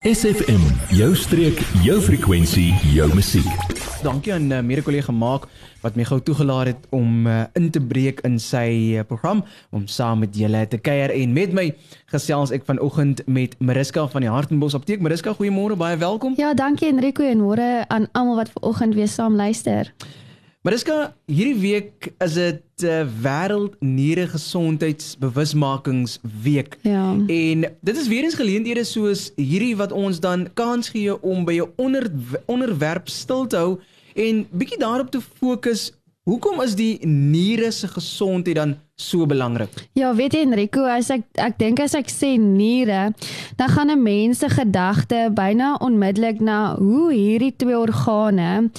SFM, jou streek, jou frekwensie, jou musiek. Dankie aan uh, mede kollega Maak wat my gou toegelaat het om uh, in te breek in sy uh, program om saam met julle te kuier en met my gesels ek vanoggend met Mariska van die Hartenbos Apteek. Mariska, goeiemôre, baie welkom. Ja, dankie Enrico en môre aan almal wat vanoggend weer saam luister. Mariska, hierdie week is dit uh, wêreld niere gesondheidsbewusmakingsweek. Ja. En dit is weer eens geleenthede soos hierdie wat ons dan kans gee om by 'n onder, onderwerp stil te hou en bietjie daarop te fokus. Hoekom is die niere se gesondheid dan so belangrik? Ja, weet jy Enrico, as ek ek dink as ek sê niere, dan gaan 'n mens se gedagte byna onmiddellik na hoe hierdie twee organe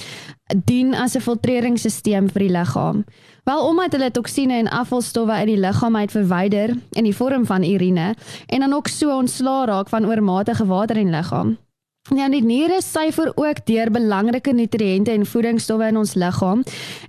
dien as 'n filtreringsstelsel vir die liggaam. Wel omdat hulle toksine en afvalstowwe uit die liggaam uit verwyder in die vorm van urine en dan ook so ontslaa raak van oormatige water in die liggaam. Ja, die niere syfer ook deur belangrike nutriënte en voedingsstowwe in ons liggaam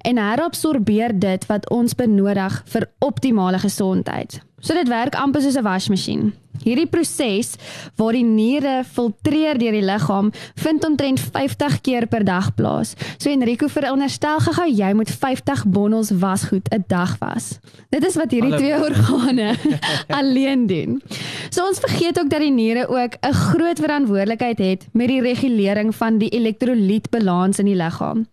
en herabsorbeer dit wat ons benodig vir optimale gesondheid. So dit werk amper soos 'n wasmasjien. Hierdie proses waar die niere filtreer deur die liggaam vind omtrent 50 keer per dag plaas. So Enrico veronderstel gou jy moet 50 bondels wasgoed 'n dag was. Dit is wat hierdie Alle... twee organe alleen doen. So ons vergeet ook dat die niere ook 'n groot verantwoordelikheid het met die regulering van die elektrolytbalans in die liggaam.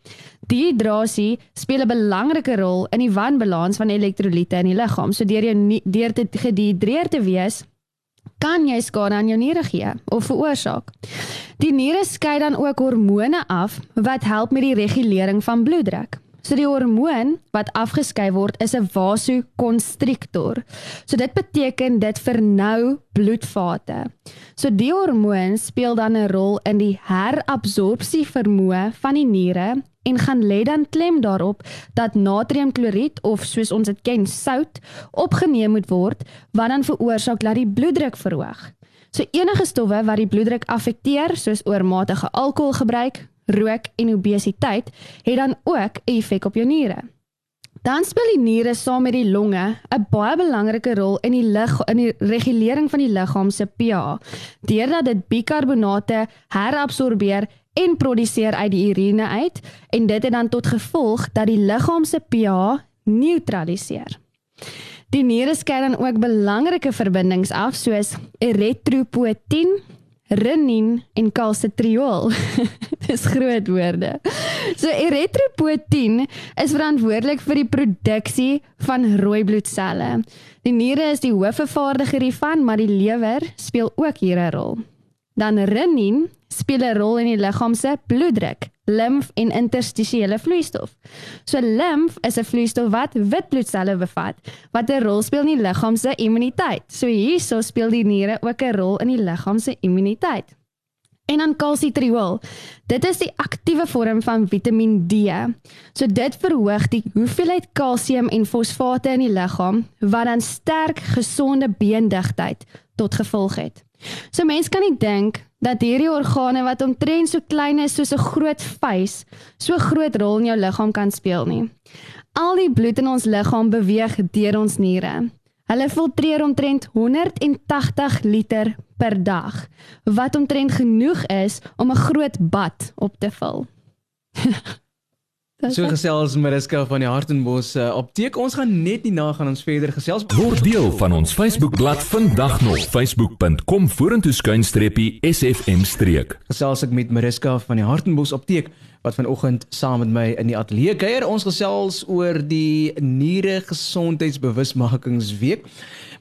Dehydrasie speel 'n belangrike rol in die wanbalans van elektrolyte in die liggaam. So deur jou deur te gedehidreer te wees, kan jy skade aan jou niere gee of veroorsaak. Die niere skei dan ook hormone af wat help met die regulering van bloeddruk. So die hormoon wat afgeskei word is 'n vasokonstriktor. So dit beteken dit vernou bloedvate. So die hormoon speel dan 'n rol in die herabsorpsie vermoë van die niere en gaan lê dan klem daarop dat natriumkloried of soos ons dit ken sout opgeneem moet word wat dan veroorsaak dat die bloeddruk verhoog. So enige stowwe wat die bloeddruk affekteer soos oormatige alkoholgebruik, rook en obesiteit het dan ook 'n effek op jou niere. Dan speel die niere saam met die longe 'n baie belangrike rol in die lig in die regulering van die liggaam se pH deurdat dit bikarbonate herabsorbeer en produseer uit die urine uit en dit het dan tot gevolg dat die liggaam se pH neutraliseer. Die niere skei dan ook belangrike verbindings af soos erythropoietin, renin en calcitriol. Dis groot woorde. So erythropoietin is verantwoordelik vir die produksie van rooi bloedselle. Die niere is die hoofvervaardiger hiervan, maar die lewer speel ook hier 'n rol. Dan renin speel 'n rol in die liggaam se bloeddruk, limf en interstisiële vloeistof. So limf is 'n vloeistof wat wit bloedselle bevat wat 'n rol speel in die liggaam se immuniteit. So hierso speel die niere ook 'n rol in die liggaam se immuniteit. En dan kalsitriol. Dit is die aktiewe vorm van Vitamien D. So dit verhoog die hoeveelheid kalsium en fosfate in die liggaam wat dan sterk gesonde beendigtheid tot gevolg het. So mense kan nie dink dat hierdie organe wat omtrent so klein is soos 'n groot vuis, so groot rol in jou liggaam kan speel nie. Al die bloed in ons liggaam beweeg deur ons niere. Hulle filtreer omtrent 180 liter per dag, wat omtrent genoeg is om 'n groot bad op te vul. So gesels Mariska van die Hartenbos uh, apteek. Ons gaan net nie na gaan ons verder gesels. Word deel van ons Facebookblad vandag nog facebook.com vorentoe skuinstreepie sfm streek. Gesels ek met Mariska van die Hartenbos apteek wat vanoggend saam met my in die ateljee kuier. Ons gesels oor die niere gesondheidsbewusmakingsweek.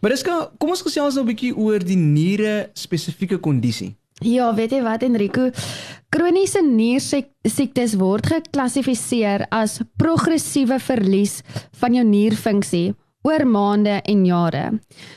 Mariska, kom ons gesels nou 'n bietjie oor die niere spesifieke kondisie. Ja, weet jy wat Enrico? Kroniese niersiektes word geklassifiseer as progressiewe verlies van jou nierfunksie oor maande en jare.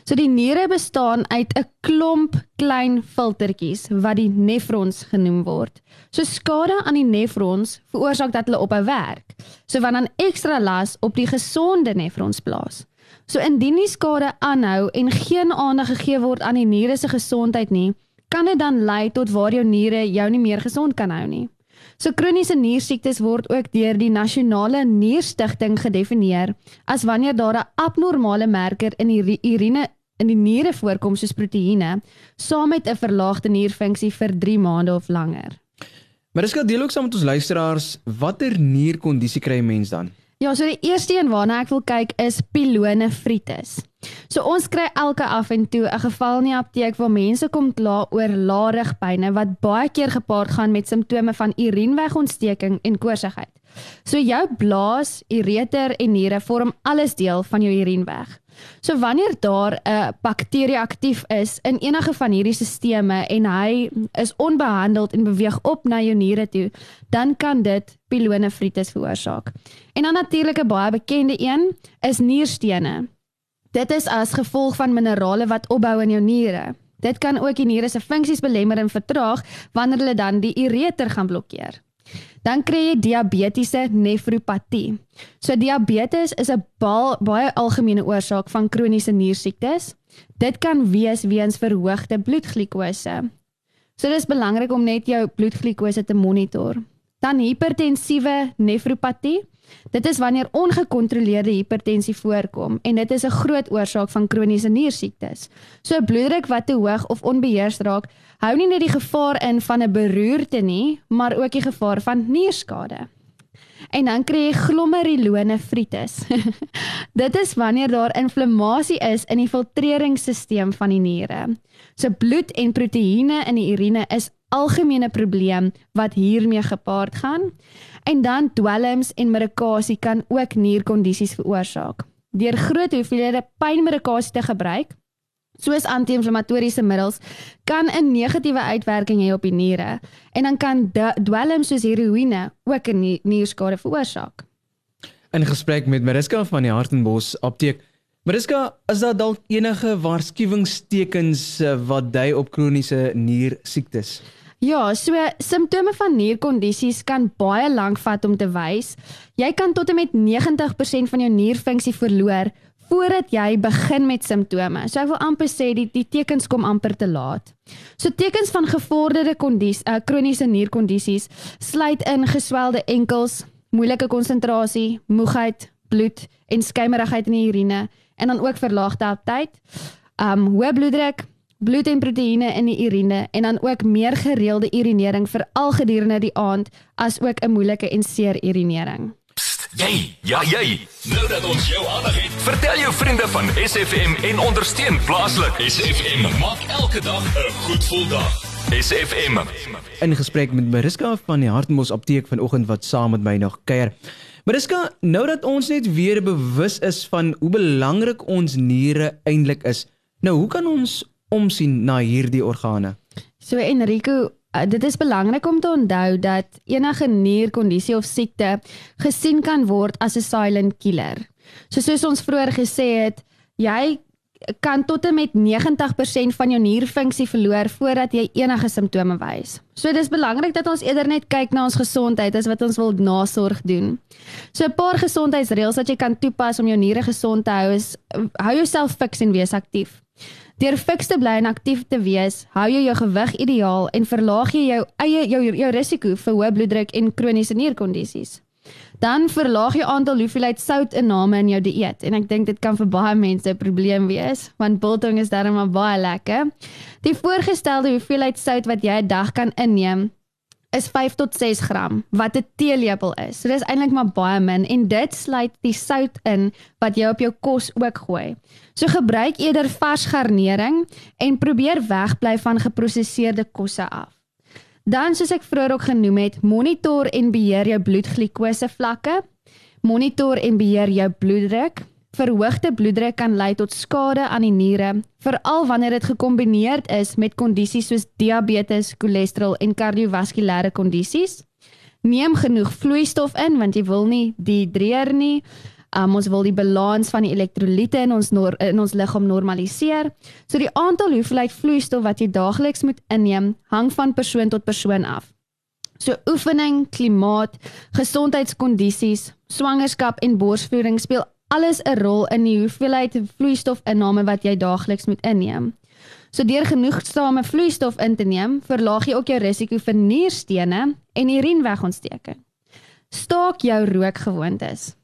So die niere bestaan uit 'n klomp klein filtertjies wat die nefrons genoem word. So skade aan die nefrons veroorsaak dat hulle ophou werk. So wat dan ekstra las op die gesonde nefrons plaas. So indien die skade aanhou en geen aandag gegee word aan die niere se gesondheid nie, kan dit dan lei tot waar jou niere jou nie meer gesond kan hou nie. So kroniese niersiektes word ook deur die Nasionale Nierstigting gedefinieer as wanneer daar 'n abnormale merker in die urine in die niere voorkom soos proteïene, saam met 'n verlaagde nierfunksie vir 3 maande of langer. Maar dis gou deel ook saam met ons luisteraars, watter nierkondisie kry 'n mens dan? Ja, so die eerste een waarna ek wil kyk is pilonefritis. So ons kry elke af en toe 'n geval in die apteek waar mense kom kla oor laarigpyne wat baie keer gepaard gaan met simptome van urinewegontsteking en koorsigheid. So jou blaas, ureter en niere vorm alles deel van jou urineweg. So wanneer daar 'n bakterie aktief is in enige van hierdie stelsels en hy is onbehandeld en beweeg op na jou niere toe, dan kan dit pilonefritis veroorsaak. En dan natuurlik 'n baie bekende een is nierstene. Dit is as gevolg van minerale wat opbou in jou niere. Dit kan ook die niere se funksies belemmer en vertraag wanneer hulle dan die ureter gaan blokkeer. Dan kry jy diabetiese nefropatie. So diabetes is 'n baie algemene oorsaak van kroniese niersiektes. Dit kan wees weens verhoogde bloedglikose. So dis belangrik om net jou bloedglikose te monitor. Dan hipertensiewe nefropatie. Dit is wanneer ongekontroleerde hipertensie voorkom en dit is 'n groot oorsaak van kroniese niersiektes. So bloeddruk wat te hoog of onbeheers raak, hou nie net die gevaar in van 'n beroerte nie, maar ook die gevaar van nierskade. En dan kry jy glomerulonefritis. Dit is wanneer daar inflammasie is in die filtreringsstelsel van die niere. So bloed en proteïene in die urine is algemene probleem wat hiermee gepaard gaan. En dan dwelms en medikasie kan ook nierkondisies veroorsaak. Deur groot hoeveelhede pynmedikasie te gebruik, soos anti-inflammatoriese middels, kan 'n negatiewe uitwerking hê op die niere en dan kan dwelms soos heroïne ook 'n nierskade veroorsaak. In gesprek met Mariska van die Hartenbos Apteek. Mariska, is daar dalk enige waarskuwingstekens eh, wat dui op kroniese niersiektes? Ja, so simptome van nierkondisies kan baie lank vat om te wys. Jy kan tot en met 90% van jou nierfunksie verloor voordat jy begin met simptome. So ek wil amper sê die die tekens kom amper te laat. So tekens van gevorderde kondisie, uh, kroniese nierkondisies sluit in geswelde enkels, moeilike konsentrasie, moegheid, bloed en skymerigheid in die urine en dan ook verlaagde aptyt. Um hoë bloeddruk, bloed en proteïene in die urine en dan ook meer gereelde urinering veral gedurende die aand as ook 'n moeilike en seer urinering. Jy, ja jy. Nou dat ons jou aandag het, vertel jou vriende van SFM en ondersteun plaaslik. SFM maak elke dag 'n goed gevoel dag. SFM. In gesprek met Mariska van die Hartmos apteek vanoggend wat saam met my nog kuier. Mariska, nou dat ons net weer bewus is van hoe belangrik ons niere eintlik is. Nou, hoe kan ons omsien na hierdie organe. So Enrico, uh, dit is belangrik om te onthou dat enige nierkondisie of siekte gesien kan word as 'n silent killer. So soos ons vroeër gesê het, jy kan tot en met 90% van jou nierfunksie verloor voordat jy enige simptome wys. So dis belangrik dat ons eerder net kyk na ons gesondheid as wat ons wil nasorg doen. So 'n paar gesondheidsreëls wat jy kan toepas om jou niere gesond te hou is hou jouself fiks en wees aktief. Deur fiks te bly en aktief te wees, hou jy jou gewig ideaal en verlaag jy jou eie jou jou risiko vir hoë bloeddruk en kroniese nierkondisies. Dan verlaag jy aantal hoeveelheid soutinname in jou dieet en ek dink dit kan vir baie mense 'n probleem wees want biltong is darem maar baie lekker. Die voorgestelde hoeveelheid sout wat jy 'n dag kan inneem is 5 tot 6 gram wat 'n teelepel is. So dis eintlik maar baie min en dit sluit die sout in wat jy op jou kos ook gooi. So gebruik eerder vars garnering en probeer wegbly van geprosesseerde kosse af. Dan soos ek vroeër ook genoem het, monitor en beheer jou bloedglikose vlakke. Monitor en beheer jou bloeddruk. Verhoogde bloeddruk kan lei tot skade aan die niere, veral wanneer dit gekombineer is met kondisies soos diabetes, cholesterol en kardiovaskulêre kondisies. Neem genoeg vloeistof in want jy wil nie dehydreer nie. Um, ons wil die balans van die elektrolyte in ons nor in ons liggaam normaliseer. So die aantal hoeveelheid vloeistof wat jy daagliks moet inneem, hang van persoon tot persoon af. So oefening, klimaat, gesondheidskondisies, swangerskap en borsvoeding speel alles 'n rol in die hoeveelheid vloeistofinname wat jy daagliks moet inneem. So deur genoegsame vloeistof in te neem, verlaag jy ook jou risiko vir nierstene en urinewegontsteking. Staak jou rookgewoontes.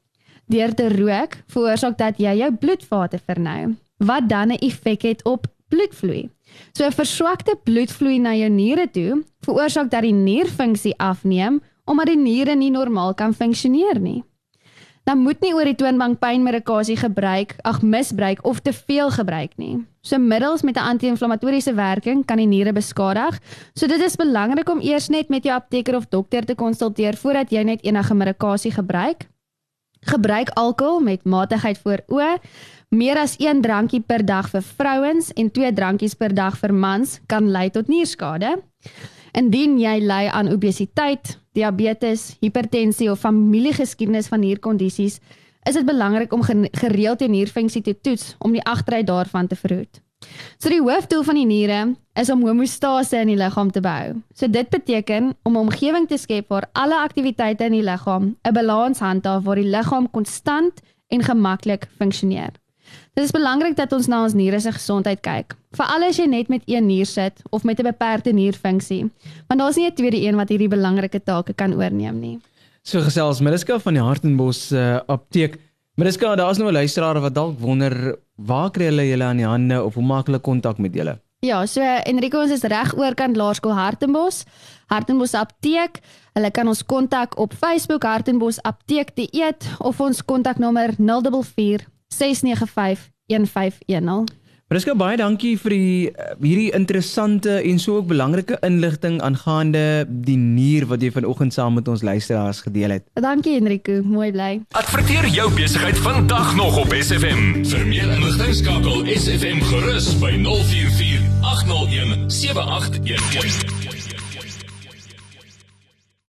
Deur te rook veroorsaak dat jy jou bloedvate vernou. wat dan 'n effek het op bloedvloei. So 'n verswakte bloedvloei na jou niere toe veroorsaak dat die nierfunksie afneem omdat die niere nie normaal kan funksioneer nie. Dan moet nie oor die toonbank pynmedikasie gebruik, ag misbruik of te veel gebruik nie. So middels met 'n anti-inflammatoriese werking kan die niere beskadig. So dit is belangrik om eers net met jou apteker of dokter te konsulteer voordat jy net enige medikasie gebruik. Gebruik alkohol met matigheid voor oë. Meer as 1 drankie per dag vir vrouens en 2 drankies per dag vir mans kan lei tot nierskade. Indien jy ly aan obesiteit, diabetes, hipertensie of familiegeskiedenis van hierkondisies, is dit belangrik om gereeld jou nierfunksie te toets om die agteruit daarvan te verhoed. So die hoofdoel van die niere is om homostase in die liggaam te behou. So dit beteken om 'n omgewing te skep waar alle aktiwiteite in die liggaam 'n balans handhaaf waar die liggaam konstant en gemaklik funksioneer. Dit is belangrik dat ons na ons niere se gesondheid kyk. Veral as jy net met een nier sit of met 'n beperkte nierfunksie, want daar's nie 'n tweede een wat hierdie belangrike take kan oorneem nie. So gesels Mariska van die Hartenbos uh, apteek. Mariska, daar's nou 'n luisteraar wat dalk wonder waar kry hulle julle aan die hande of hoe maak hulle kontak met julle? Ja, so Enrico ons is reg oorkant Laerskool Hartenbos. Hartenbos apteek. Hulle kan ons kontak op Facebook Hartenbos apteek te eet of ons kontaknommer 044 695 1510. Priska baie dankie vir die uh, hierdie interessante en so ook belangrike inligting aangaande die nier wat jy vanoggend saam met ons luisteraars gedeel het. Dankie Enrico, mooi bly. Adverteer jou besigheid vandag nog op SFM. Vir meer inligting skakel SFM gerus by 044 801 7811.